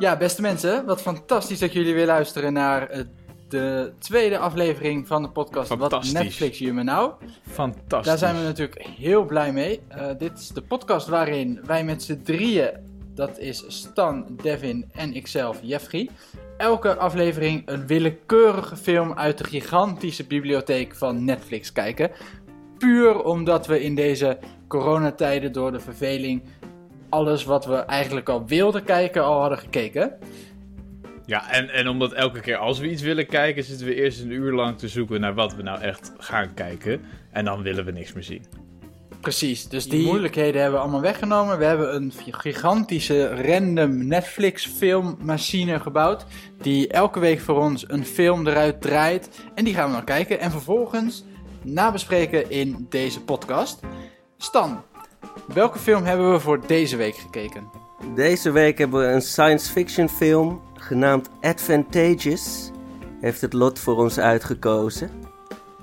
Ja, beste mensen, wat fantastisch dat jullie weer luisteren naar eh, de tweede aflevering van de podcast Wat. Netflix je me nou. Fantastisch. Daar zijn we natuurlijk heel blij mee. Eh, dit is de podcast waarin wij met z'n drieën, dat is Stan, Devin en ikzelf, Jeffrey, elke aflevering een willekeurige film uit de gigantische bibliotheek van Netflix kijken. Puur omdat we in deze coronatijden door de verveling alles wat we eigenlijk al wilden kijken al hadden gekeken. Ja, en, en omdat elke keer als we iets willen kijken, zitten we eerst een uur lang te zoeken naar wat we nou echt gaan kijken. En dan willen we niks meer zien. Precies, dus die moeilijkheden hebben we allemaal weggenomen. We hebben een gigantische random Netflix filmmachine gebouwd. Die elke week voor ons een film eruit draait. En die gaan we dan kijken. En vervolgens nabespreken in deze podcast. Stan, welke film hebben we voor deze week gekeken? Deze week hebben we een science fiction film genaamd Advantageous. Heeft het lot voor ons uitgekozen.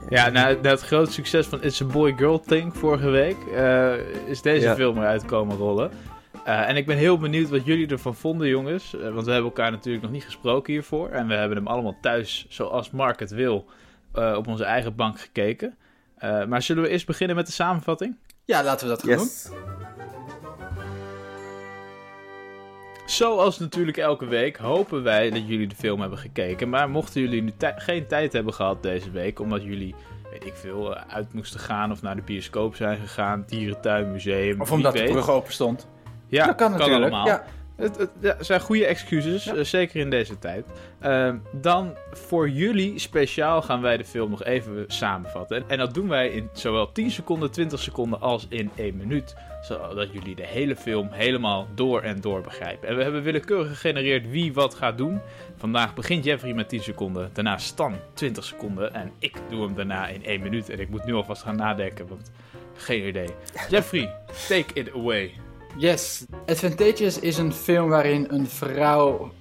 Ja, na, na het grote succes van It's a Boy Girl Thing vorige week, eh, is deze Ja. film eruit komen rollen. Eh, en ik ben heel benieuwd wat jullie ervan vonden, jongens. Eh, want we hebben elkaar natuurlijk nog niet gesproken hiervoor. En we hebben hem allemaal thuis, zoals Mark het wil, eh, op onze eigen bank gekeken. Eh, maar zullen we eerst beginnen met de samenvatting? Ja, laten we dat gaan doen. Zoals natuurlijk elke week hopen wij dat jullie de film hebben gekeken. Maar mochten jullie nu geen tijd hebben gehad deze week, omdat jullie, weet ik veel, eh, uit moesten gaan of naar de bioscoop zijn gegaan, dierentuin, museum. Of omdat de brug open stond. Ja, dat kan natuurlijk. allemaal. Ja. Het, het- ja, zijn goede excuses, Ja. eh, zeker in deze tijd. Ehm, dan voor jullie speciaal gaan wij de film nog even samenvatten. En dat doen wij in zowel 10 seconden, 20 seconden als in 1 minuut. Zodat jullie de hele film helemaal door en door begrijpen. En we hebben willekeurig gegenereerd wie wat gaat doen. Vandaag begint Jeffrey met 10 seconden, daarna Stan 20 seconden. En ik doe hem daarna in 1 minuut. En ik moet nu alvast gaan nadenken, want geen idee. Jeffrey, take it away. Yes. Advantageous is een film waarin een vrouw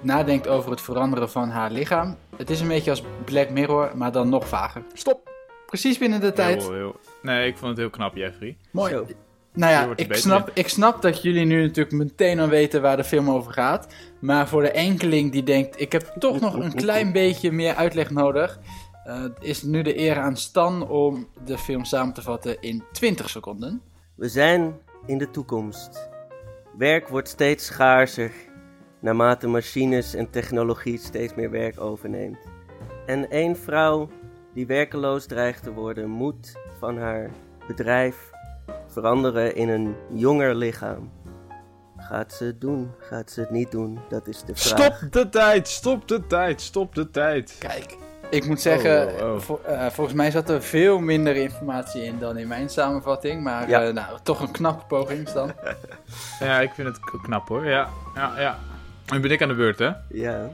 nadenkt over het veranderen van haar lichaam. Het is een beetje als Black Mirror, maar dan nog vager. Stop! Precies binnen de tijd. Heel, heel- Nee, ik vond het heel knap, Jeffrey. Mooi. Zo. Nou ja, ik snap, ik snap dat jullie nu natuurlijk meteen al weten waar de film over gaat. Maar voor de enkeling die denkt, ik heb toch nog een klein beetje meer uitleg nodig, eh, is nu de eer aan Stan om de film samen te vatten in 20 seconden. We zijn in de toekomst. Werk wordt steeds schaarser naarmate machines en technologie steeds meer werk overneemt. En één vrouw die werkeloos dreigt te worden, moet van haar bedrijf veranderen in een jonger lichaam. Gaat ze het doen? Gaat ze het niet doen? Dat is de vraag. Stop de tijd, stop de tijd, stop de tijd. Kijk, ik moet zeggen, Oh, oh, oh. eh, volgens mij zat er veel minder informatie in dan in mijn samenvatting. Maar Ja. eh, nou, toch een knappe poging, Stan. Ja, ik vind het knap hoor. Ja, ja, ja. Nu ben ik aan de beurt, hè? Ja.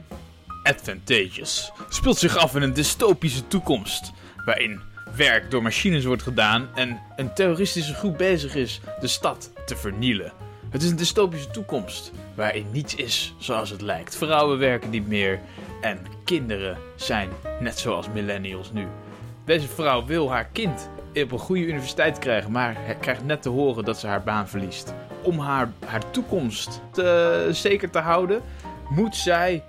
Advantageous speelt zich af in een dystopische toekomst. Waarin werk door machines wordt gedaan en een terroristische groep bezig is de stad te vernielen. Het is een dystopische toekomst waarin niets is zoals het lijkt. Vrouwen werken niet meer en kinderen zijn net zoals millennials nu. Deze vrouw wil haar kind op een goede universiteit krijgen, maar krijgt net te horen dat ze haar baan verliest. Om haar, haar toekomst te, zeker te houden, moet zij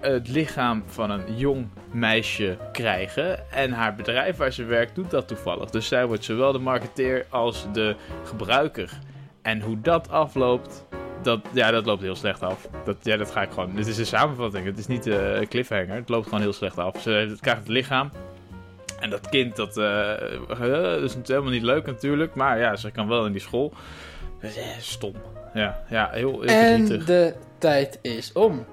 het lichaam van een jong meisje krijgen. En haar bedrijf waar ze werkt doet dat toevallig. Dus zij wordt zowel de marketeer als de gebruiker. En hoe dat afloopt, dat, ja, dat loopt heel slecht af. Dat, ja, dat ga ik gewoon. Dit is een samenvatting. Het is niet eh, een cliffhanger. Het loopt gewoon heel slecht af. Ze krijgt het lichaam. En dat kind, dat, eh, eh, is helemaal niet leuk natuurlijk. Maar ja, ze kan wel in die school. Eh, Stom. Ja, ja heel, heel En verdrietig. de tijd is om.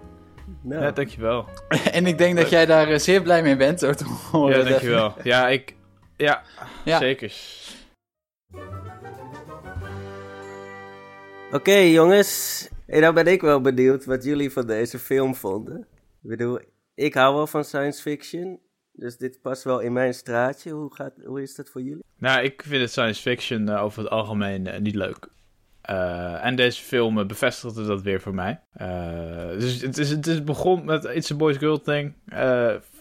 Nou, Ja, dankjewel. en ik denk dat jij daar zeer blij mee bent, zo te horen. Ja, dankjewel. Ja, ik... Ja, Ja. zeker. Oké jongens, en nou ben ik wel benieuwd wat jullie van deze film vonden. Ik bedoel, ik hou wel van science fiction, dus dit past wel in mijn straatje. Hoe, gaat, hoe is dat voor jullie? Nou, ik vind het science fiction eh, over het algemeen eh, niet leuk. Eh, en deze film bevestigde dat weer voor mij. Dus het is, het is begon met It's a Boys Girl Thing.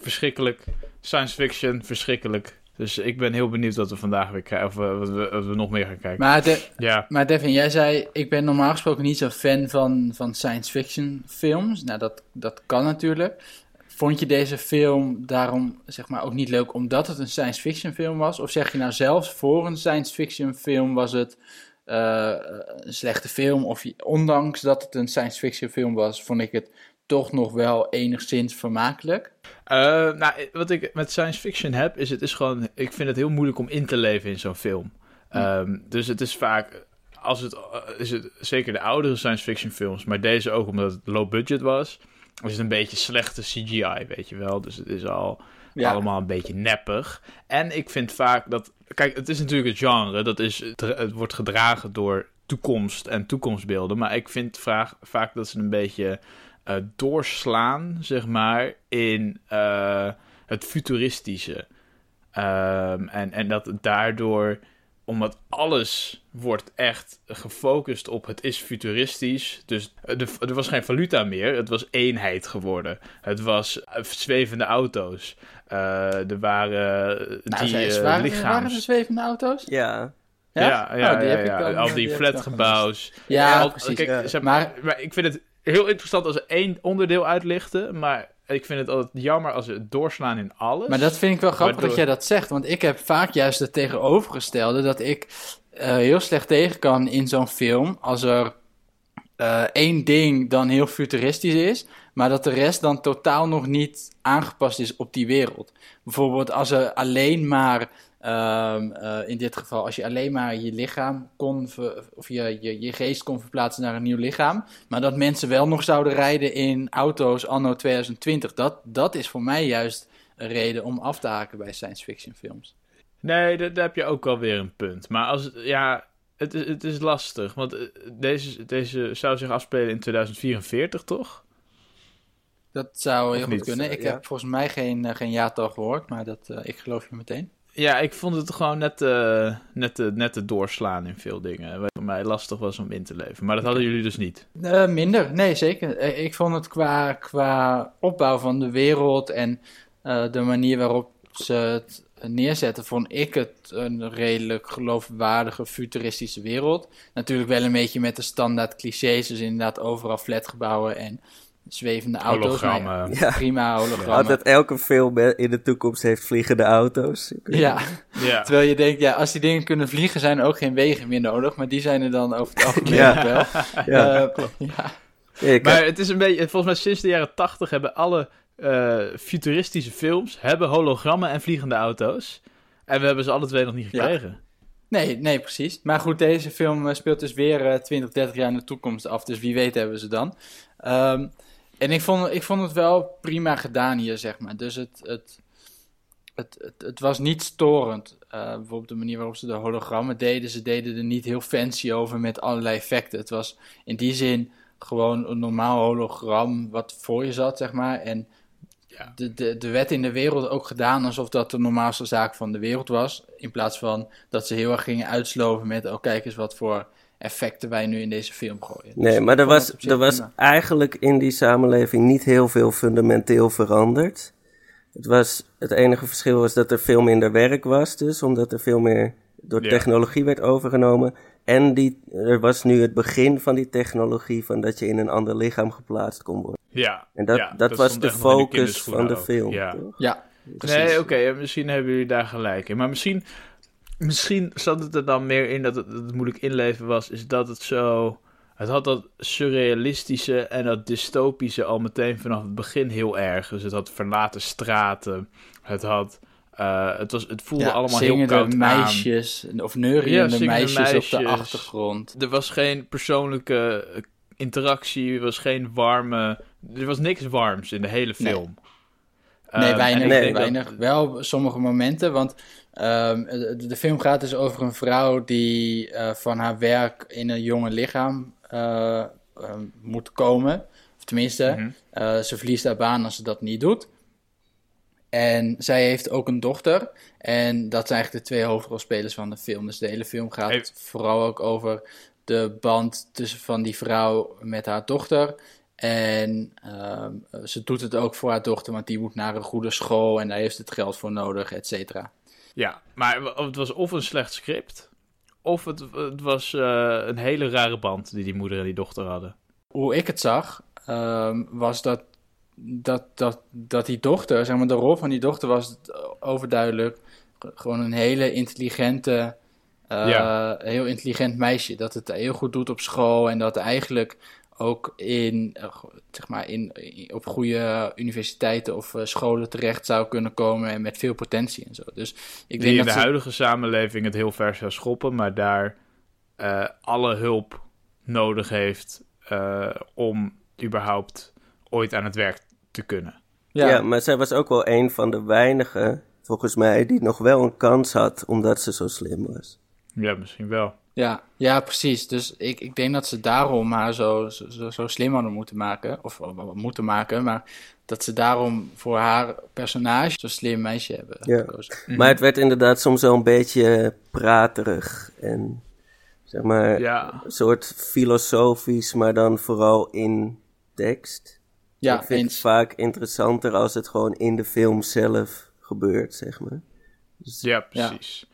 Verschrikkelijk. Science fiction, verschrikkelijk. Dus ik ben heel benieuwd wat we vandaag weer krijgen. Of uh, wat, we, wat we nog meer gaan kijken. Maar, de, ja. maar Devin, jij zei, ik ben normaal gesproken niet zo'n fan van, van science fiction films. Nou, dat, dat kan natuurlijk. Vond je deze film daarom zeg maar ook niet leuk omdat het een science fiction film was? Of zeg je nou zelfs voor een science fiction film was het uh, een slechte film? Of je, ondanks dat het een science fiction film was, vond ik het toch nog wel enigszins vermakelijk? Uh, nou, wat ik met science fiction heb, is het is gewoon, ik vind het heel moeilijk om in te leven in zo'n film. Hm. Um, dus het is vaak, als het, is het zeker de oudere science fiction films, maar deze ook omdat het low budget was, is het een beetje slechte CGI, weet je wel. Dus het is al ja. allemaal een beetje neppig. En ik vind vaak dat, kijk, het is natuurlijk het genre, dat is, het wordt gedragen door toekomst en toekomstbeelden, maar ik vind vaak, vaak dat ze een beetje uh, doorslaan, zeg maar, in uh, het futuristische. Um, en, en dat daardoor, omdat alles wordt echt gefocust op het is futuristisch. Dus er, er was geen valuta meer, het was eenheid geworden. Het was zwevende auto's. Uh, er waren nou, die uh, waren, lichaams... waren er zwevende auto's? Ja. Ja, ja, ja, oh, ja, ja al die flatgebouws. Ja, al, precies. Kijk, ja. Zeg maar, maar ik vind het heel interessant als ze één onderdeel uitlichten, maar ik vind het altijd jammer als ze doorslaan in alles. Maar dat vind ik wel grappig Waardoor... dat jij dat zegt, want ik heb vaak juist het tegenovergestelde, dat ik uh, heel slecht tegen kan in zo'n film als er uh, één ding dan heel futuristisch is, maar dat de rest dan totaal nog niet aangepast is op die wereld. Bijvoorbeeld als er alleen maar Um, uh, in dit geval, als je alleen maar je lichaam kon, of je, je, je geest kon verplaatsen naar een nieuw lichaam, maar dat mensen wel nog zouden rijden in auto's anno 2020, dat, dat is voor mij juist een reden om af te haken bij science fiction films. Nee, daar, heb je ook wel weer een punt. Maar als, ja, het het is lastig, want deze, deze zou zich afspelen in 2044, toch? Dat zou heel goed kunnen. Ik ja. heb volgens mij geen, uh, geen jaartal gehoord, maar dat, uh, ik geloof je meteen. Ja, ik vond het gewoon net, uh, net, uh, net te doorslaan in veel dingen. Wat voor mij lastig was om in te leven. Maar dat hadden jullie dus niet? Uh, minder, nee zeker. Ik vond het qua, qua opbouw van de wereld en de manier waarop ze het neerzetten, vond ik het een redelijk geloofwaardige futuristische wereld. Natuurlijk wel een beetje met de standaard clichés, dus inderdaad overal flatgebouwen en zwevende auto's. Hologrammen. Ja. Prima hologrammen. Altijd elke film in de toekomst heeft vliegende auto's. Ja. ja. Terwijl je denkt, ja, als die dingen kunnen vliegen, zijn er ook geen wegen meer nodig. Maar die zijn er dan over het algemeen ja. wel. Ja. Uh, ja. Ja, maar het is een beetje, volgens mij sinds de jaren tachtig hebben alle uh, futuristische films hebben hologrammen en vliegende auto's. En we hebben ze alle twee nog niet gekregen. Nee, nee, precies. Maar goed, deze film speelt dus weer uh, 20, 30 jaar in de toekomst af. Dus wie weet hebben we ze dan. Um, en ik vond, ik vond het wel prima gedaan hier, zeg maar. Dus het, het, het, het, het was niet storend. Uh, bijvoorbeeld de manier waarop ze de hologrammen deden. Ze deden er niet heel fancy over met allerlei effecten. Het was in die zin gewoon een normaal hologram wat voor je zat, zeg maar. En ja. de, de, de wet in de wereld ook gedaan alsof dat de normaalste zaak van de wereld was. In plaats van dat ze heel erg gingen uitsloven met, oh kijk eens wat voor effecten wij nu in deze film gooien. Nee, dus maar er was, er was eigenlijk in die samenleving niet heel veel fundamenteel veranderd. Het, was, het enige verschil was dat er veel minder werk was, dus omdat er veel meer door ja. technologie werd overgenomen. En die, er was nu het begin van die technologie van dat je in een ander lichaam geplaatst kon worden. Ja. En dat, ja, dat, dat was de focus de van de film. Ja. ja precies. Nee, oké, okay, misschien hebben jullie daar gelijk in. Maar misschien Misschien zat het er dan meer in dat het, dat het moeilijk inleven was, is dat het zo. Het had dat surrealistische en dat dystopische al meteen vanaf het begin heel erg. Dus het had verlaten straten. Het had. Uh, het, was, het voelde ja, allemaal heel koud meisjes aan. of neuriënde ja, meisjes, meisjes op de achtergrond. Er was geen persoonlijke interactie, er was geen warme... Er was niks warms in de hele film. Nee, nee weinig. nee, weinig. Dat... Wel sommige momenten, want um, de, de, film gaat dus over een vrouw die uh, van haar werk in een jonge lichaam uh, uh, moet komen. Of tenminste, mm -hmm. ze verliest haar baan als ze dat niet doet. En zij heeft ook een dochter. En dat zijn eigenlijk de twee hoofdrolspelers van de film. Dus de hele film gaat hey. vooral ook over de band tussen van die vrouw met haar dochter. En uh, ze doet het ook voor haar dochter, want die moet naar een goede school en daar heeft het geld voor nodig, et cetera. Ja, maar het was of een slecht script, of het, het was eh, een hele rare band die die moeder en die dochter hadden. Hoe ik het zag, ehm, was dat, dat, dat, dat die dochter, zeg maar, de rol van die dochter was overduidelijk gewoon een hele intelligente, Ja. heel intelligent meisje. Dat het heel goed doet op school en dat eigenlijk ook in, eh, zeg maar, in, in- op goede universiteiten of eh, scholen terecht zou kunnen komen en met veel potentie en zo. Dus ik Die denk in dat de ze- huidige samenleving het heel ver zou schoppen, maar daar eh, alle hulp nodig heeft eh, om überhaupt ooit aan het werk te kunnen. Ja. ja, maar zij was ook wel een van de weinigen, volgens mij, die nog wel een kans had, omdat ze zo slim was. Ja, misschien wel. Ja, ja, precies. Dus ik, ik denk dat ze daarom haar zo, zo, zo, slim hadden moeten maken. Of eh, moeten maken, maar dat ze daarom voor haar personage zo'n slim meisje hebben Ja. gekozen. Maar het werd inderdaad soms wel een beetje praterig en zeg maar Ja, een soort filosofisch, maar dan vooral in tekst. Ja, ik vind eens. het vaak interessanter als het gewoon in de film zelf gebeurt, zeg maar. ja precies.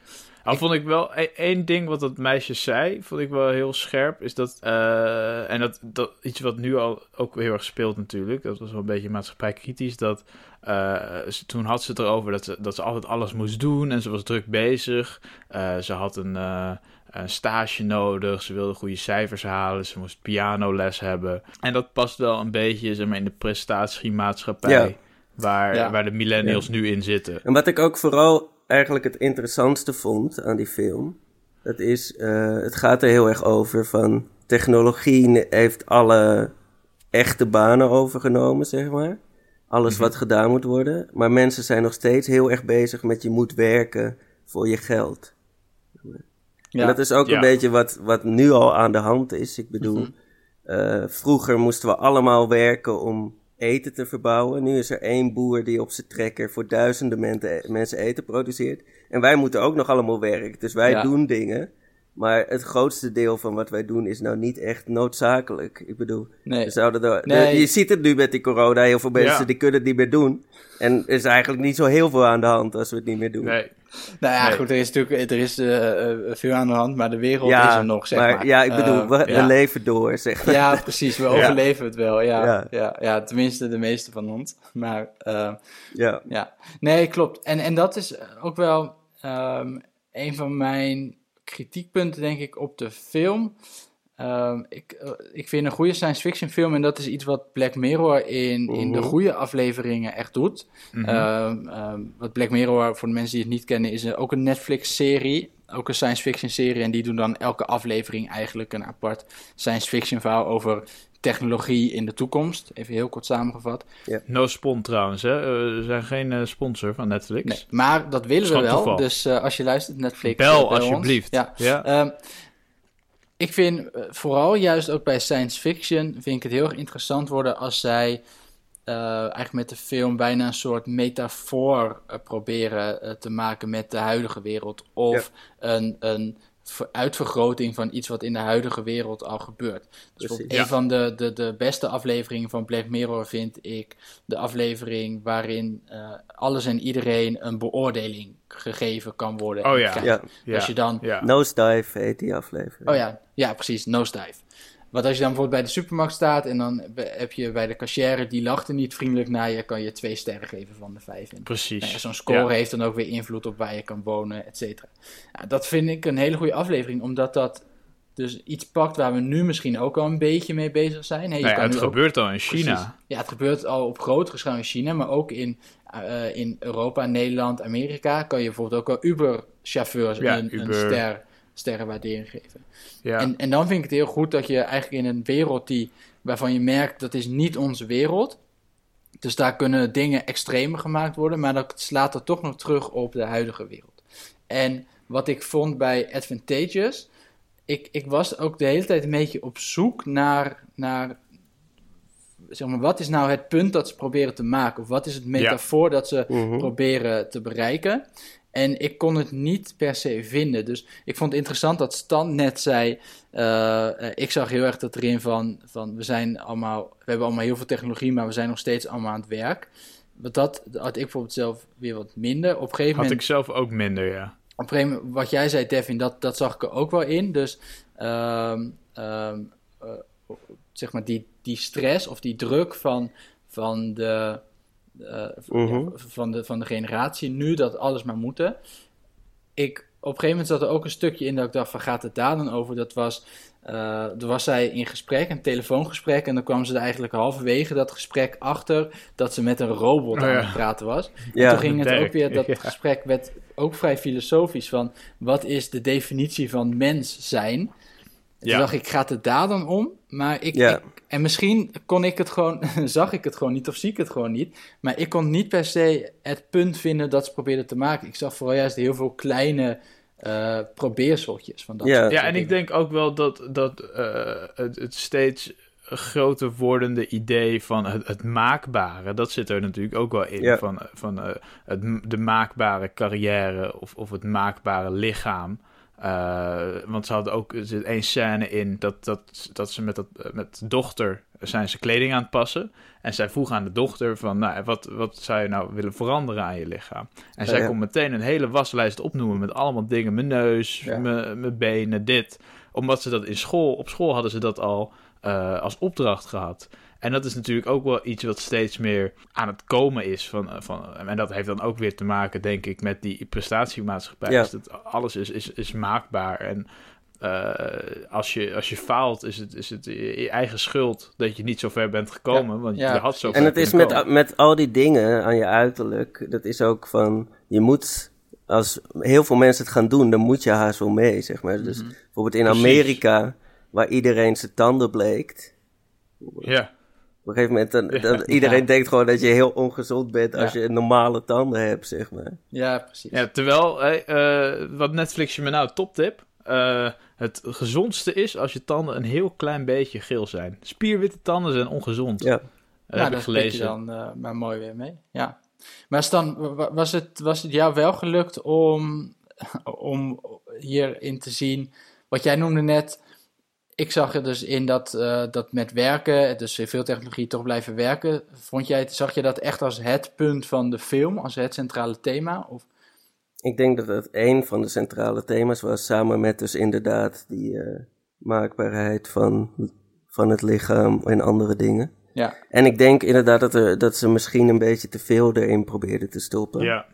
Al vond ik wel e- één ding wat dat meisje zei, vond ik wel heel scherp, is dat, eh, en dat, dat iets wat nu al ook heel erg speelt natuurlijk, dat was wel een beetje maatschappijkritisch, dat ze, toen had ze het erover dat ze, dat ze altijd alles moest doen en ze was druk bezig. Eh, ze had een, een stage nodig, ze wilde goede cijfers halen, ze moest pianoles hebben. En dat past wel een beetje zeg maar, in de prestatiemaatschappij Ja. waar, Ja. waar de millennials nu in zitten. En wat ik ook vooral eigenlijk het interessantste vond aan die film, dat is, eh, het gaat er heel erg over van technologie heeft alle echte banen overgenomen, zeg maar. Alles wat gedaan moet worden. Maar mensen zijn nog steeds heel erg bezig met je moet werken voor je geld. Ja. En dat is ook Ja. een beetje wat, wat nu al aan de hand is. Ik bedoel, eh, vroeger moesten we allemaal werken om eten te verbouwen. Nu is er één boer die op zijn trekker voor duizenden mensen, mensen eten produceert. En wij moeten ook nog allemaal werken. Dus wij Ja. doen dingen. Maar het grootste deel van wat wij doen is nou niet echt noodzakelijk. Ik bedoel, Nee. zouden er, Nee. de- je ziet het nu met die corona. Heel veel mensen Ja. die kunnen het niet meer doen. En er is eigenlijk niet zo heel veel aan de hand als we het niet meer doen. Nee, Nou ja, Nee. goed, er is natuurlijk er is, eh, eh, veel aan de hand, maar de wereld is er nog, zeg maar. Ja, ik bedoel, Eh, we, we ja. leven door, zeg maar. Ja, precies. We overleven het wel. Ja, Ja. ja. Tenminste de meeste van ons. Maar eh, Ja. ja, nee, klopt. En, en dat is ook wel ehm, een van mijn kritiekpunten, denk ik, op de film. Ehm, ik, eh, ik vind een goede science fiction film, en dat is iets wat Black Mirror in, in de goede afleveringen echt doet. Ehm, wat Black Mirror, voor de mensen die het niet kennen, is een- ook een Netflix-serie. Ook een science fiction serie. En die doen dan elke aflevering eigenlijk een apart science fiction verhaal over technologie in de toekomst. Even heel kort samengevat. No spon trouwens, hè? Eh, We zijn geen eh, sponsor van Netflix. Nee, maar dat willen we wel. toeval. Dus eh, als je luistert, Netflix. Bel ons. alsjeblieft. Ja. Ja. Ik vind eh, vooral juist ook bij science fiction vind ik het heel erg interessant worden als zij eh, eigenlijk met de film bijna een soort metafoor eh, proberen te maken met de huidige wereld. Of een, een uitvergroting van iets wat in de huidige wereld al gebeurt. Dus een van de, de, de beste afleveringen van Black Mirror vind ik de aflevering waarin eh, alles en iedereen een beoordeling gegeven kan worden. Oh. Ja. Als je dan ja. Nosedive heet die aflevering. Oh ja, ja, precies, nosedive. Want als je dan bijvoorbeeld bij de supermarkt staat en dan heb je bij de cashier, die lacht er niet vriendelijk naar je, kan je twee sterren geven van de vijf. En Precies. nou ja, Zo'n score Ja. heeft dan ook weer invloed op waar je kan wonen, et cetera. Ja, dat vind ik een hele goede aflevering, omdat dat dus iets pakt waar we nu misschien ook al een beetje mee bezig zijn. Hey, je Nou ja, het ook- gebeurt al in China. Precies. Ja, het gebeurt al op grotere schaal in China, maar ook in, eh, in Europa, Nederland, Amerika kan je bijvoorbeeld ook wel Uber-chauffeurs Ja, een, een ster, sterrenwaardering geven. Ja. En, en dan vind ik het heel goed dat je eigenlijk in een wereld die, waarvan je merkt dat is niet onze wereld. Dus daar kunnen dingen extremer gemaakt worden, maar dat slaat er toch nog terug op de huidige wereld. En wat ik vond bij Advantageous, ik, ik was ook de hele tijd een beetje op zoek naar, naar zeg maar, wat is nou het punt dat ze proberen te maken? Of wat is het metafoor dat ze Mhm. proberen te bereiken? En ik kon het niet per se vinden. Dus ik vond het interessant dat Stan net zei. eh, eh, ik zag heel erg dat erin van, van. We zijn allemaal. We hebben allemaal heel veel technologie, maar we zijn nog steeds allemaal aan het werk. wat dat had ik bijvoorbeeld zelf weer wat minder. Op een gegeven Had moment, ik zelf ook minder, ja. op een gegeven moment, wat jij zei, Devin, dat, dat zag ik er ook wel in. Dus ehm, ehm, eh, zeg maar die, die stress of die druk van, van, de, eh, van- Mhm. ja, van, de, van de generatie nu, dat alles maar moeten. Ik, op een gegeven moment zat er ook een stukje in dat ik dacht van gaat het daar dan over? Dat was, eh toen was zij in gesprek, een telefoongesprek. En dan kwam ze er eigenlijk halverwege dat gesprek achter dat ze met een robot Oh, aan ja. het praten was. Ja, toen ging het ook weer, dat ja. gesprek werd ook vrij filosofisch van wat is de definitie van mens zijn? Toen Ja. dacht ik, gaat het daar dan om? Maar ik, Ja. ik- en misschien kon ik het gewoon, zag ik het gewoon niet of zie ik het gewoon niet. Maar ik kon niet per se het punt vinden dat ze probeerden te maken. Ik zag vooral juist heel veel kleine eh probeerseltjes van dat Ja. soort Ja, en ik denk ook wel dat, dat eh, het, het steeds groter wordende idee van het, het maakbare, dat zit er natuurlijk ook wel in. Ja. Van, van eh, het, de maakbare carrière of, of het maakbare lichaam. Eh, want ze hadden ook zit één scène in dat, dat, dat ze met, dat, met de dochter zijn ze kleding aan het passen. En zij vroeg aan de dochter van, nou, wat, wat zou je nou willen veranderen aan je lichaam? En zij ja. kon meteen een hele waslijst opnoemen met allemaal dingen. Mijn neus, Ja. mijn, benen, dit. Omdat ze dat in school, op school hadden ze dat al eh, als opdracht gehad. En dat is natuurlijk ook wel iets wat steeds meer aan het komen is. Van, eh, van, en dat heeft dan ook weer te maken, denk ik, met die prestatiemaatschappij. Ja. Dus dat alles is, is, is maakbaar. En eh, als, je, als je faalt, is het, is het je eigen schuld dat je niet zo ver bent gekomen. want ja, je had zo En het is met, met al die dingen aan je uiterlijk, dat is ook van, je moet, als heel veel mensen het gaan doen, dan moet je haast wel mee, zeg maar. Dus bijvoorbeeld in Precies. Amerika, waar iedereen zijn tanden bleekt, Ja, op een gegeven moment, dan, dan- iedereen Ja. denkt gewoon dat je heel ongezond bent als Ja. je normale tanden hebt, zeg maar. Ja, precies. Ja, terwijl, hey, eh, wat Netflix je me nou toptip. eh, het gezondste is als je tanden een heel klein beetje geel zijn. Spierwitte tanden zijn ongezond. Ja. Dat ja, heb ik je gelezen. dan eh, maar mooi weer mee. Ja. Maar Stan, wa- wa- was het, was het jou wel gelukt om, om hierin te zien, wat jij noemde net, ik zag er dus in dat, eh, dat met werken, dus veel technologie toch blijven werken, vond jij, het- zag je dat echt als het punt van de film, als het centrale thema? Of, Ik denk dat het een van de centrale thema's was, samen met dus inderdaad die eh, maakbaarheid van, van het lichaam en andere dingen. ja, En ik denk inderdaad dat, er, dat ze misschien een beetje te veel erin probeerden te stoppen. Ja,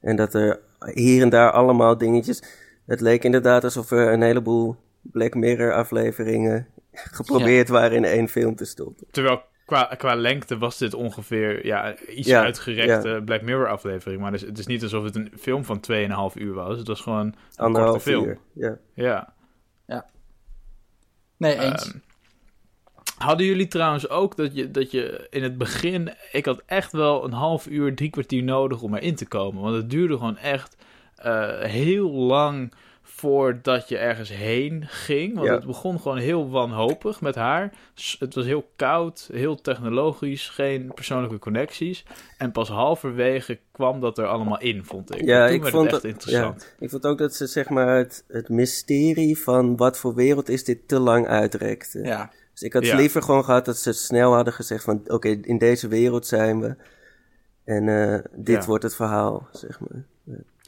En dat er hier en daar allemaal dingetjes. Het leek inderdaad alsof er een heleboel Black Mirror afleveringen geprobeerd waren in één film te stoppen. terwijl qua, qua lengte was dit ongeveer ja, iets Ja, uitgerekte Black Mirror aflevering. Maar dus, het is niet alsof het een film van 2,5 uur was. Het was gewoon een korte Anderhalf film. uur. Ja. Ja. nee, eens. Ehm, hadden jullie trouwens ook dat je, dat je in het begin... Ik had echt wel een half uur, drie kwartier nodig om erin te komen. Want het duurde gewoon echt eh, heel lang voordat je ergens heen ging. Want Ja. het begon gewoon heel wanhopig met haar. Het was heel koud, heel technologisch, geen persoonlijke connecties. En pas halverwege kwam dat er allemaal in, vond ik. Ja, En toen ik werd vond het echt dat- interessant. Ik vond ook dat ze zeg maar het, het mysterie van wat voor wereld is dit te lang uitrekte. ja. Dus ik had Ja. liever gewoon gehad dat ze snel hadden gezegd van oké, in deze wereld zijn we. En eh, dit wordt het verhaal, zeg maar.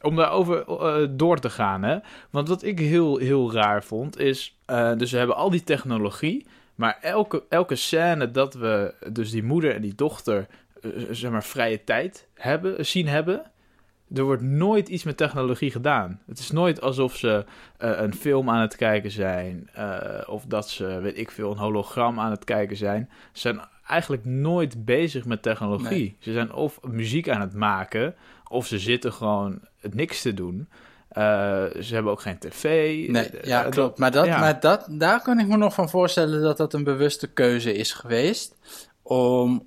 Om daarover eh, door te gaan, hè. Want wat ik heel, heel raar vond, is... eh, dus we hebben al die technologie... maar elke, elke scène dat we dus die moeder en die dochter... eh, zeg maar vrije tijd hebben, zien hebben... er wordt nooit iets met technologie gedaan. Het is nooit alsof ze een film aan het kijken zijn... of dat ze, weet ik veel, een hologram aan het kijken zijn. Ze zijn eigenlijk nooit bezig met technologie. Nee. Ze zijn of muziek aan het maken... of ze zitten gewoon het niks te doen... Eh, ze hebben ook geen tv. Nee, Eh, ja, dat- klopt. Maar, dat, ja. maar dat, daar kan ik me nog van voorstellen dat dat een bewuste keuze is geweest. Om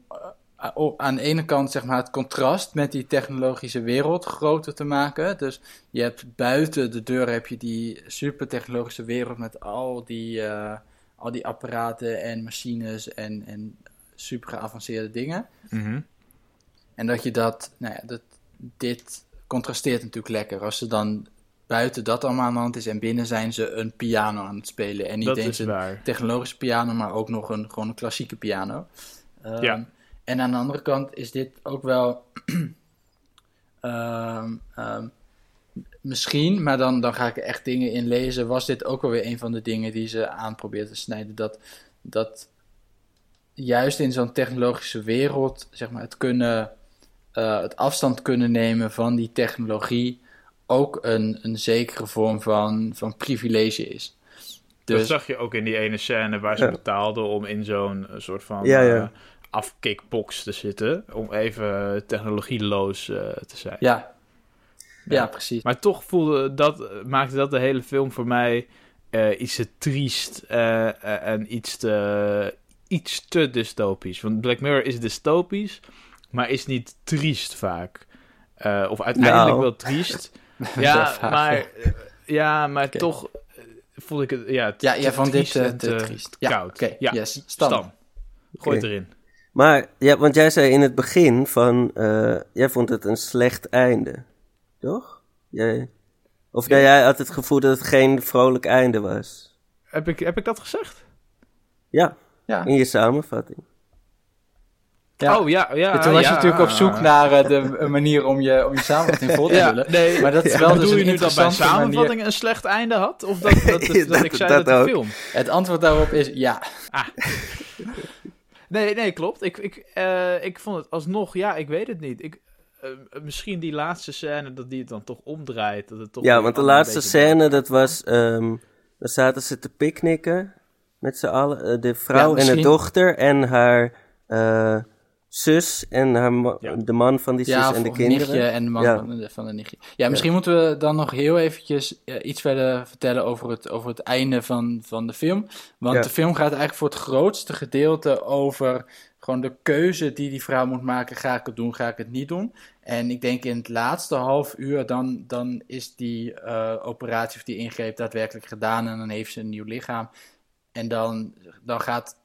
eh, aan de ene kant zeg maar, het contrast met die technologische wereld groter te maken. Dus je hebt buiten de deur heb je die supertechnologische wereld met al die, eh, al die apparaten en machines en, en super geavanceerde dingen. Mhm. En dat je dat, nou ja, dat, dit contrasteert natuurlijk lekker. Als ze dan buiten dat allemaal aan de hand is en binnen zijn ze een piano aan het spelen. En niet Dat eens een waar. technologische piano, maar ook nog een, gewoon een klassieke piano. Ehm, Ja. En aan de andere kant is dit ook wel. ehm, ehm, misschien, maar dan, dan ga ik er echt dingen in lezen. Was dit ook alweer een van de dingen die ze aan probeert te snijden? Dat, dat juist in zo'n technologische wereld, zeg maar, het kunnen. Eh, het afstand kunnen nemen van die technologie ook een, een zekere vorm van, van privilege is. Dat Dus zag je ook in die ene scène waar ze Ja. betaalden om in zo'n eh, soort van Ja, ja. eh, afkickbox te zitten. Om even technologieloos eh, te zijn. ja. Ja, precies. Maar toch voelde dat, maakte dat de hele film voor mij eh, iets te triest en iets te, iets te dystopisch. Want Black Mirror is dystopisch, maar is niet triest vaak. Eh, of uiteindelijk Nou. wel triest. Wel ja, vaak, maar, ja. eh, ja, maar toch eh, voelde ik het ja, te, Ja, jij vond dit eh, te triest. Ja, koud. oké. Ja, Yes. Stan. Gooi het Oké. erin. Maar, ja, want jij zei in het begin van, eh, jij vond het een slecht einde, toch? Jij, of nee, jij had het gevoel dat het geen vrolijk einde was. Heb ik, heb ik dat gezegd? Ja, Ja. in je samenvatting. Ja. Oh ja, ja. Toen was je natuurlijk op zoek naar eh, de een manier om je, om je samenvatting vol te Ja, vullen. nee. Maar dat is Ja. wel dus Bedoel een je nu dat manier. samenvatting een slecht einde had? Of dat, dat, dat, dat Dat- ik zei dat dat, de film? Het antwoord daarop is ja. Nee, nee, klopt. Ik, ik, eh, ik vond het alsnog, ja, ik weet het niet. Ik, eh, misschien die laatste scène, dat die het dan toch omdraait. Dat het toch Ja, want de laatste scène, dat was, ehm dan zaten ze te picknicken met z'n allen. de vrouw Ja, en de dochter en haar eh, zus en haar ma- Ja. de man van die zus Ja, en de kinderen. nichtje en de man Ja. van, de, van de nichtje. Ja, misschien moeten we dan nog heel eventjes eh, iets verder vertellen over het, over het einde van, van de film. Want Ja. de film gaat eigenlijk voor het grootste gedeelte over gewoon de keuze die die vrouw moet maken. Ga ik het doen, ga ik het niet doen? En ik denk in het laatste half uur, dan, dan is die eh, operatie of die ingreep daadwerkelijk gedaan en dan heeft ze een nieuw lichaam. En dan, dan gaat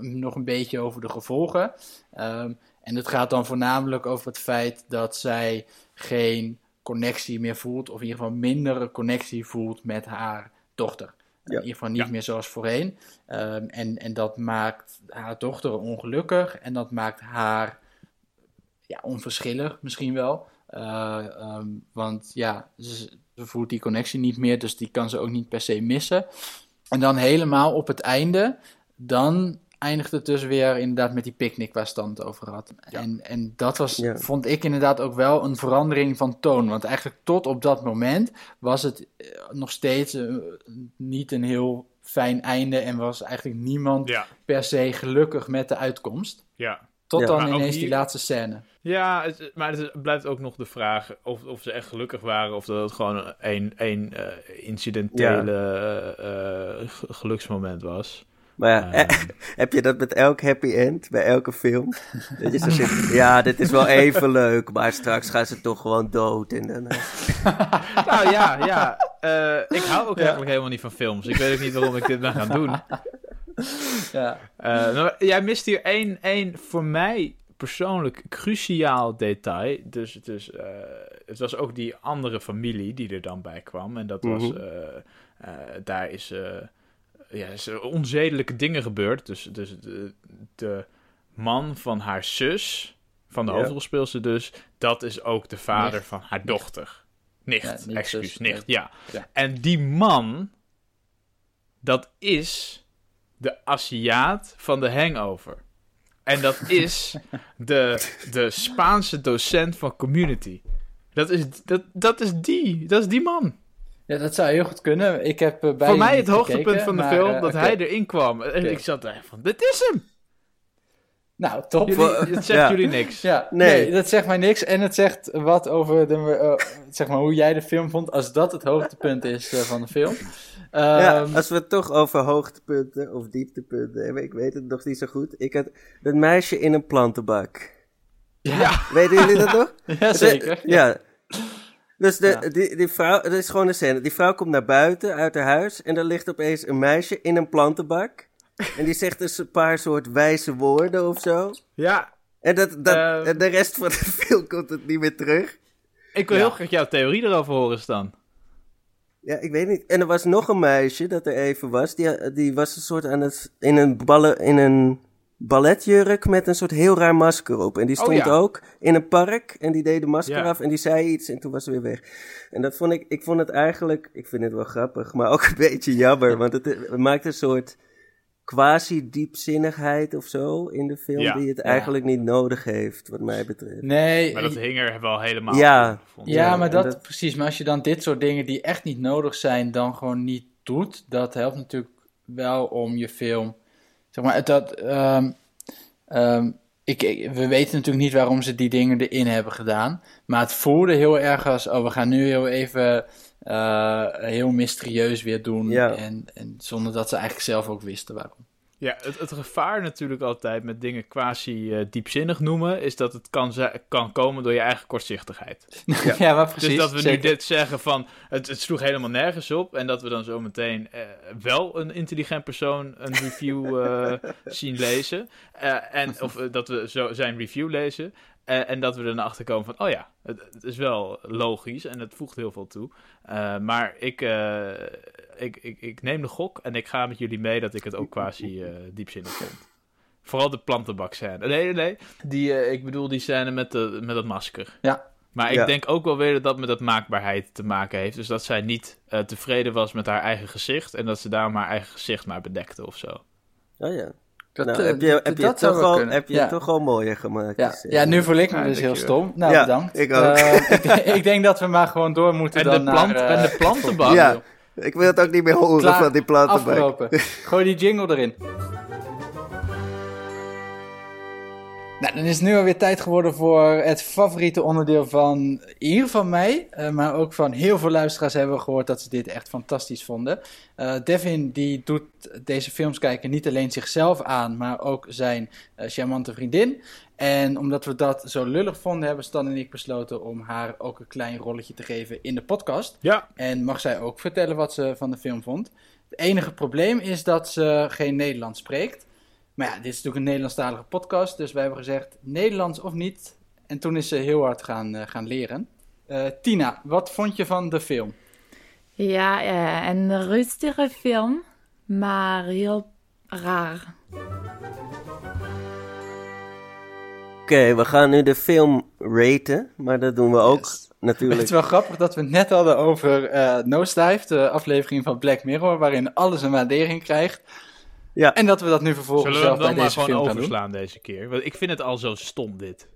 nog een beetje over de gevolgen. Ehm, en het gaat dan voornamelijk over het feit dat zij geen connectie meer voelt, of in ieder geval mindere connectie voelt met haar dochter. Ja. In ieder geval niet Ja. meer zoals voorheen. Ehm, en, en dat maakt haar dochter ongelukkig en dat maakt haar ja, onverschillig misschien wel. Eh, ehm, want ja, ze, ze voelt die connectie niet meer, dus die kan ze ook niet per se missen. En dan helemaal op het einde, dan eindigt het dus weer inderdaad met die picknick waar Stan het over had. En, en dat was, Ja. vond ik inderdaad ook wel een verandering van toon. Want eigenlijk tot op dat moment was het eh, nog steeds eh, niet een heel fijn einde en was eigenlijk niemand Ja, per se gelukkig met de uitkomst. ja. Tot Ja. dan ineens hier- die laatste scène. Ja, het- maar het blijft ook nog de vraag of, of ze echt gelukkig waren of dat het gewoon een, een eh, incidentele geluksmoment was. Maar ja, eh, heb je dat met elk happy end, bij elke film? Dat je zo zit, ja, dit is wel even leuk, maar straks gaan ze toch gewoon dood. En dan, eh, nou ja, ja. eh, ik hou ook Ja. eigenlijk helemaal niet van films. Ik weet ook niet waarom ik dit ben gaan doen. Ja. Eh, maar jij mist hier één, één voor mij persoonlijk cruciaal detail. Dus, dus het was ook die andere familie die er dan bij kwam. En dat was, Mhm. daar is, ja, is er onzedelijke dingen gebeurd. Dus, dus de, de man van haar zus, van de Ja. hoofdrolspeelster dus, dat is ook de vader Nicht. van haar dochter. Nicht, Ja, niet excuus, nicht. Ja. En die man, dat is de Aziat van de Hangover. En dat is de, de Spaanse docent van Community. Dat is, dat, dat is die, dat is die man. Ja, dat zou heel goed kunnen. Ik heb eh, bij Voor mij het hoogtepunt gekeken, van de maar, film, eh, dat hij erin kwam. En ik zat daar van, dit is hem! Nou, top. Jullie, het zegt ja. jullie niks. Ja, nee. Nee. dat zegt mij niks. En het zegt wat over de, eh, zeg maar, hoe jij de film vond, als dat het hoogtepunt is van de film. ja, Ehm, als we het toch over hoogtepunten of dieptepunten hebben, ik weet het nog niet zo goed. Ik had dat meisje in een plantenbak. ja, Weten jullie dat nog? ja, zeker. Ja. Dus de, Ja. die, die vrouw, dat is gewoon een scène. Die vrouw komt naar buiten uit haar huis en er ligt opeens een meisje in een plantenbak. En die zegt dus een paar soort wijze woorden of zo. Ja, En dat, dat, Ehm. en de rest van de film komt het niet meer terug. ik wil Ja. heel graag jouw theorie erover horen, Stan. Ja, ik weet niet. En er was nog een meisje dat er even was. Die, die was een soort aan het. in een ballen. in een balletjurk met een soort heel raar masker op. En die Oh, stond ja. ook in een park en die deed de masker Ja. af en die zei iets en toen was ze weer weg. En dat vond ik, ik vond het eigenlijk, ik vind het wel grappig, maar ook een beetje jammer, want het, het maakt een soort quasi-diepzinnigheid of zo in de film Ja. die het Ja. eigenlijk niet nodig heeft, wat mij betreft. Nee, Maar dat hing er wel helemaal Ja. op, vond ik. ja, Ja, maar dat- precies. Maar als je dan dit soort dingen die echt niet nodig zijn, dan gewoon niet doet, dat helpt natuurlijk wel om je film. Zeg maar, dat. ehm, ik, ik- we weten natuurlijk niet waarom ze die dingen erin hebben gedaan. Maar het voelde heel erg als: oh, we gaan nu heel even. eh, heel mysterieus weer doen. Ja. En, en zonder dat ze eigenlijk zelf ook wisten waarom. Ja, het, het gevaar natuurlijk altijd met dingen quasi eh, diepzinnig noemen, is dat het kan, kan komen door je eigen kortzichtigheid. Ja, maar precies. dus dat we zeker. nu dit zeggen van, het, het sloeg helemaal nergens op, en dat we dan zometeen eh, wel een intelligent persoon een review eh, zien lezen, en, of dat we zo zijn review lezen, en dat we er naar achter komen van, oh ja, het, het is wel logisch en het voegt heel veel toe. Maar ik, ik, ik, ik neem de gok en ik ga met jullie mee dat ik het ook quasi eh, diepzinnig vond. Vooral de plantenbakscène. Nee, nee, nee. Die, eh, ik bedoel die scène met, de, met dat masker. Ja. Maar ik Ja. denk ook wel weer dat dat met dat maakbaarheid te maken heeft. Dus dat zij niet eh, tevreden was met haar eigen gezicht. En dat ze daarom haar eigen gezicht maar bedekte of zo. Oh ja. Dat, nou, heb je, dat- heb je, dat zou toch wel heb je Ja. toch al mooier gemaakt. Ja, dus, ja, nu voel ik me Ja, dus heel stom. Nou, Ja, bedankt. ik ook. Ik, denk- ik denk dat we maar gewoon door moeten En dan de, plant, naar, en de plantenbak. Ja, ik wil het ook niet meer horen Klaar, van die plantenbak. Afgelopen. Gooi die jingle erin. Nou, dan is het nu alweer tijd geworden voor het favoriete onderdeel van hier van mij. eh, maar ook van heel veel luisteraars hebben we gehoord dat ze dit echt fantastisch vonden. Eh, Devin die doet deze films kijken niet alleen zichzelf aan, maar ook zijn eh, charmante vriendin. En omdat we dat zo lullig vonden, hebben Stan en ik besloten om haar ook een klein rolletje te geven in de podcast. Ja, En mag zij ook vertellen wat ze van de film vond. Het enige probleem is dat ze geen Nederlands spreekt. Maar ja, dit is natuurlijk een Nederlandstalige podcast, dus wij hebben gezegd Nederlands of niet. En toen is ze heel hard gaan, eh, gaan leren. Eh, Tina, wat vond je van de film? Ja, eh, een rustige film, maar heel raar. Oké, we gaan nu de film raten, maar dat doen we ook Yes. Het natuurlijk. is wel grappig dat we het net hadden over eh Nosedive, de aflevering van Black Mirror, waarin alles een waardering krijgt. Ja. En dat we dat nu vervolgens zullen we zelf bij dan maar deze gewoon film gaan doen. overslaan deze keer? Want ik vind het al zo stom dit.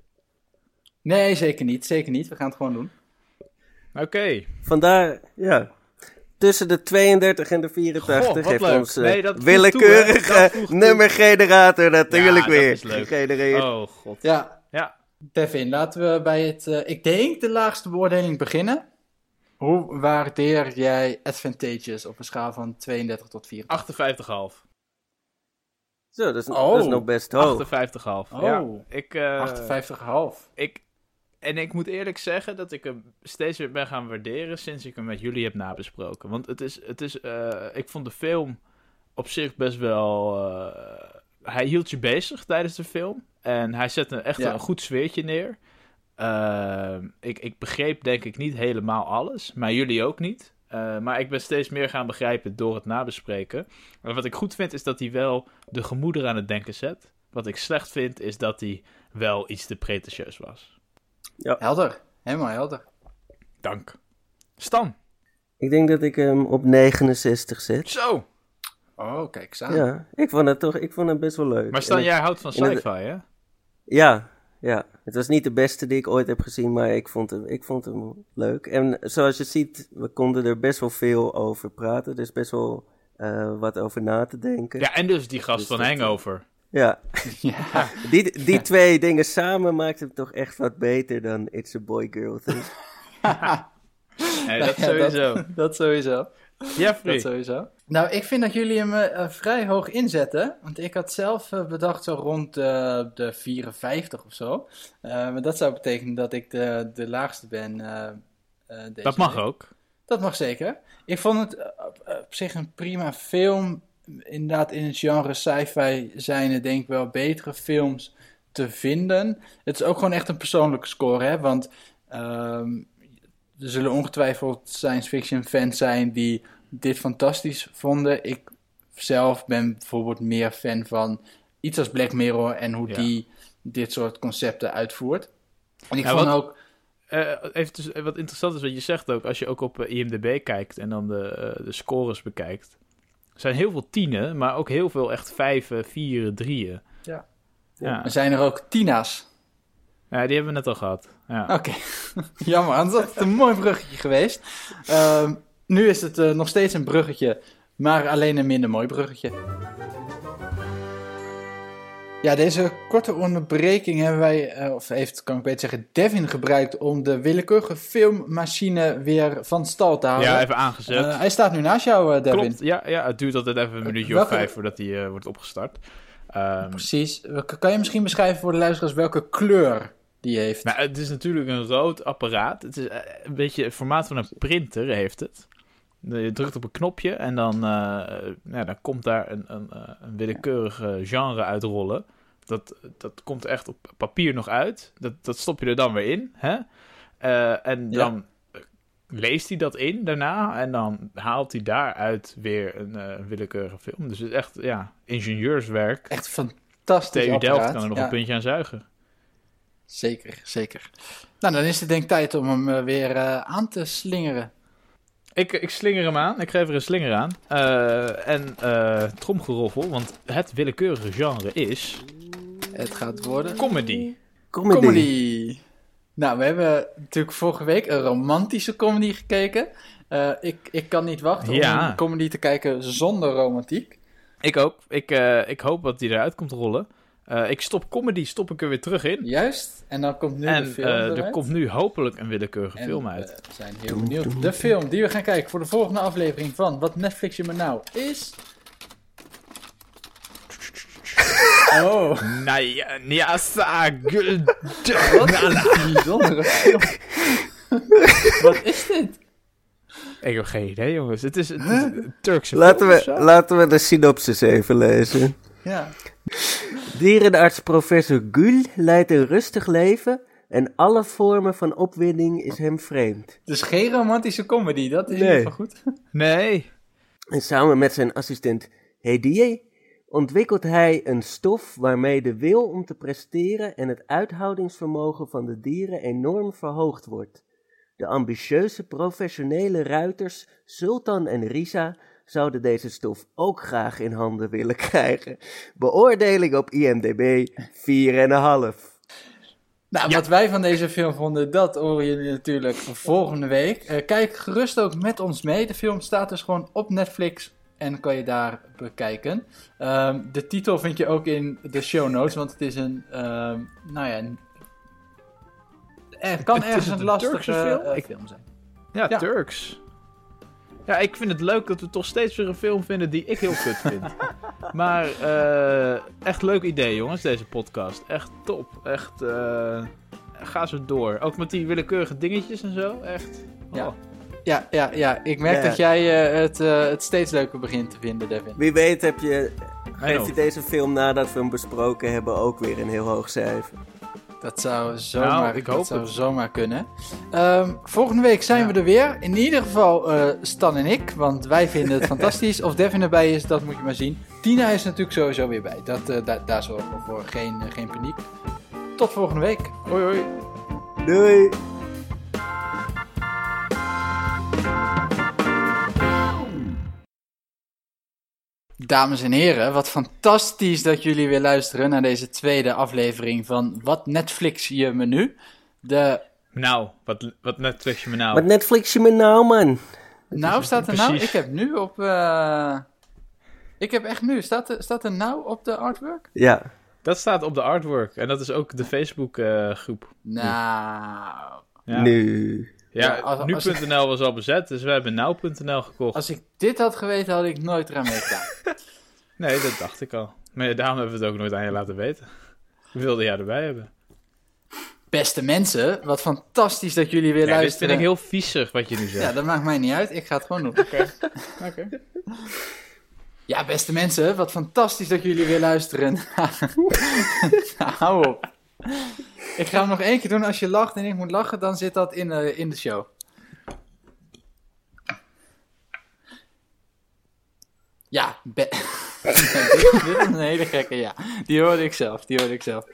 Nee, zeker niet. Zeker niet. We gaan het gewoon doen. Oké. Vandaar, ja. Tussen de 32 en de 84 Goh, wat heeft leuk. onze Nee, dat voegt willekeurige toe, hè. Dat voegt toe. nummergenerator natuurlijk Ja, dat weer is leuk. gegenereerd. Oh, god. Ja, Ja. Devin, laten we bij het, eh, ik denk, de laagste beoordeling beginnen. Hoe waardeer jij Advantageous op een schaal van 32 tot 84? 58,5. Zo, dat is, Oh. dat is nog best hoog. 58,5. Oh. Ja. Ik, eh, 58,5. ik, en ik moet eerlijk zeggen dat ik hem steeds weer ben gaan waarderen sinds ik hem met jullie heb nabesproken. Want het is, het is eh, ik vond de film op zich best wel. eh, hij hield je bezig tijdens de film. En hij zette echt Ja. een goed sfeertje neer. Ik, ik begreep denk ik niet helemaal alles, maar jullie ook niet. Eh, maar ik ben steeds meer gaan begrijpen door het nabespreken. Maar wat ik goed vind is dat hij wel de gemoeder aan het denken zet. Wat ik slecht vind is dat hij wel iets te pretentieus was. Helder. Helemaal helder. Dank. Stan. Ik denk dat ik hem op 69 zet. Zo. Oh, kijk eens aan. Ja, ik vond het toch ik vond het best wel leuk. Maar Stan, En het- jij houdt van het- sci-fi, hè? Ja, ja. Het was niet de beste die ik ooit heb gezien, maar ik vond hem, ik vond hem leuk. En zoals je ziet, we konden er best wel veel over praten. Er is best wel eh, wat over na te denken. Ja, en dus die gast Dus van dat, Hangover. Ja, Ja. die, die twee dingen samen maakt hem toch echt wat beter dan It's a Boy Girl Thing. Nee, dat Ja, sowieso. Dat, dat sowieso. Jeffrey. Dat sowieso. Nou, ik vind dat jullie hem eh, eh, vrij hoog inzetten. Want ik had zelf eh, bedacht zo rond de 54 of zo. Eh, maar dat zou betekenen dat ik de, de laagste ben. eh, eh, deze dat mag week. ook. Dat mag zeker. Ik vond het op, op zich een prima film. Inderdaad, in het genre sci-fi zijn er denk ik wel betere films te vinden. Het is ook gewoon echt een persoonlijke score, hè. Want ehm, er zullen ongetwijfeld science fiction fans zijn die dit fantastisch vonden. Ik zelf ben bijvoorbeeld meer fan van iets als Black Mirror en hoe Ja. die dit soort concepten uitvoert. En ik Ja, vond wat- ook, Eh, even tuss- eh, wat interessant is wat je zegt ook, als je ook op eh, IMDb kijkt en dan de, de scores bekijkt. Er zijn heel veel tienen, maar ook heel veel echt vijven, vieren, drieën. Ja. Ja. er zijn er ook Tina's. Ja, die hebben we net al gehad. Ja. Oké, jammer, anders had het een mooi bruggetje geweest. Ehm, nu is het eh, nog steeds een bruggetje, maar alleen een minder mooi bruggetje. Ja, deze korte onderbreking hebben wij, eh, of heeft, kan ik beter zeggen, Devin gebruikt om de willekeurige filmmachine weer van stal te houden. Ja, even aangezet. Eh, hij staat nu naast jou, Devin. Klopt, ja, ja, het duurt altijd even een minuutje welke- of vijf voordat hij wordt opgestart. Ehm, Precies. Kan je misschien beschrijven voor de luisteraars welke kleur die heeft? nou, het is natuurlijk een rood apparaat. Het is eh, een beetje het formaat van een printer heeft het. Je drukt op een knopje en dan, ja, dan komt daar een, een, eh, een willekeurig genre uitrollen. Dat, dat komt echt op papier nog uit. Dat, dat stop je er dan weer in. Hè? En dan leest hij dat in daarna. En dan haalt hij daaruit weer een willekeurige film. Dus het is echt ja, ingenieurswerk. Echt fantastisch TU Delft kan er nog Ja. een puntje aan zuigen. Zeker, zeker. Nou, dan is het denk ik tijd om hem eh, weer eh, aan te slingeren. Ik, ik slinger hem aan. Ik geef er een slinger aan. Eh, en eh tromgeroffel, want het willekeurige genre is Het gaat worden comedy. Comedy. comedy. Nou, we hebben natuurlijk vorige week een romantische comedy gekeken. Eh, ik, ik kan niet wachten Ja. om een comedy te kijken zonder romantiek. Ik ook. Ik, eh, ik hoop dat die eruit komt rollen. Eh, ik stop comedy, stop ik er weer terug in. Juist. En dan komt nu de en film eh, eruit. er komt nu hopelijk een willekeurige En, film uit. eh, we zijn heel benieuwd. De film die we gaan kijken voor de volgende aflevering van Wat Netflix je me nou is... Oh, Naya, Nyasa, Gul- wat een bijzondere film. Wat is dit? Ik heb geen idee, jongens. Het is, het is een Turkse Laten film of we, zo. laten we de synopsis even lezen. Ja. Dierenarts professor Gül leidt een rustig leven en alle vormen van opwinding is hem vreemd. Dus geen romantische comedy, dat is Nee. goed. Nee. En samen met zijn assistent Hediye ontwikkelt hij een stof waarmee de wil om te presteren en het uithoudingsvermogen van de dieren enorm verhoogd wordt. De ambitieuze professionele ruiters Sultan en Risa zouden deze stof ook graag in handen willen krijgen. Beoordeling op IMDb 4,5. Nou, wat wij van deze film vonden, dat horen jullie natuurlijk volgende week. Eh, kijk gerust ook met ons mee. De film staat dus gewoon op Netflix en kan je daar bekijken. Ehm, de titel vind je ook in de show notes, want het is een, ehm, nou ja, een- er kan Het ergens een een lastige film? film zijn. Ja, Ja. Turks. Ja, ik vind het leuk dat we toch steeds weer een film vinden die ik heel kut vind. maar eh, echt leuk idee, jongens, deze podcast. Echt top. Echt, eh, ga zo door. Ook met die willekeurige dingetjes en zo. Echt. Ja. Oh. Ja, ja, ja. Ik merk Ja. dat jij eh, het, het steeds leuker begint te vinden, Devin. Wie weet heb je, je deze film nadat we hem besproken hebben ook weer een heel hoog cijfer. Dat zou zomaar, Nou, ik dat hoop zou het. zomaar kunnen. Ehm, volgende week zijn Ja. we er weer. In ieder geval eh, Stan en ik, want wij vinden het fantastisch. Of Devin erbij is, dat moet je maar zien. Tina is natuurlijk sowieso weer bij. Dat, eh, da- daar zorgen we voor. Geen, eh, geen paniek. Tot volgende week. Hoi, hoi. Doei! Dames en heren, wat fantastisch dat jullie weer luisteren naar deze tweede aflevering van Wat Netflix je menu. De, Nou, wat, wat Netflix je me nou? Wat Netflix je me nou, man? nou staat er nou, ik heb nu op... eh, ik heb echt nu, staat er, staat er nou op de artwork? Ja. Dat staat op de artwork. En dat is ook de Facebook eh, groep. Nou, Ja, Nu. Ja, nu.nl was al bezet, dus we hebben nou.nl gekocht. als ik dit had geweten, had ik nooit eraan meegedaan. Nee, dat dacht ik al. Maar ja, daarom hebben we het ook nooit aan je laten weten. We wilden jij erbij hebben. Beste mensen, wat fantastisch dat jullie weer Ja, dit luisteren. vind ik heel viezig wat je nu zegt. Ja, dat maakt mij niet uit. Ik ga het gewoon doen. Oké. Oké. Ja, beste mensen, wat fantastisch dat jullie weer luisteren. Hou op. Ik ga hem nog één keer doen. Als je lacht en ik moet lachen, dan zit dat in, eh, in de show. Ja, be- dit, is een hele gekke, ja. Die hoorde ik zelf, die hoorde ik zelf.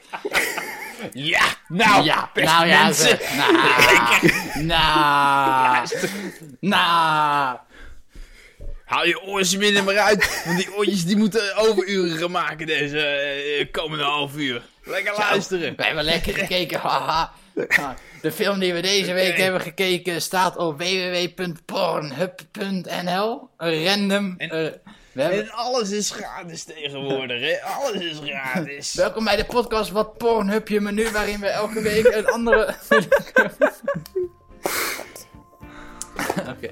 Ja, nou, ja, nou ja, mensen. zeg. Nou, nou, nou. Hou je oortjes binnen maar uit. Want die oortjes die moeten overuren gaan maken deze eh, komende half uur. Lekker luisteren. Zo, we hebben lekker gekeken. Haha. De film die we deze week hebben gekeken staat op www.pornhub.nl. Random. En, eh, en alles is gratis tegenwoordig. Alles is gratis. Welkom bij de podcast Wat Pornhub je menu, waarin we elke week een andere. Oké.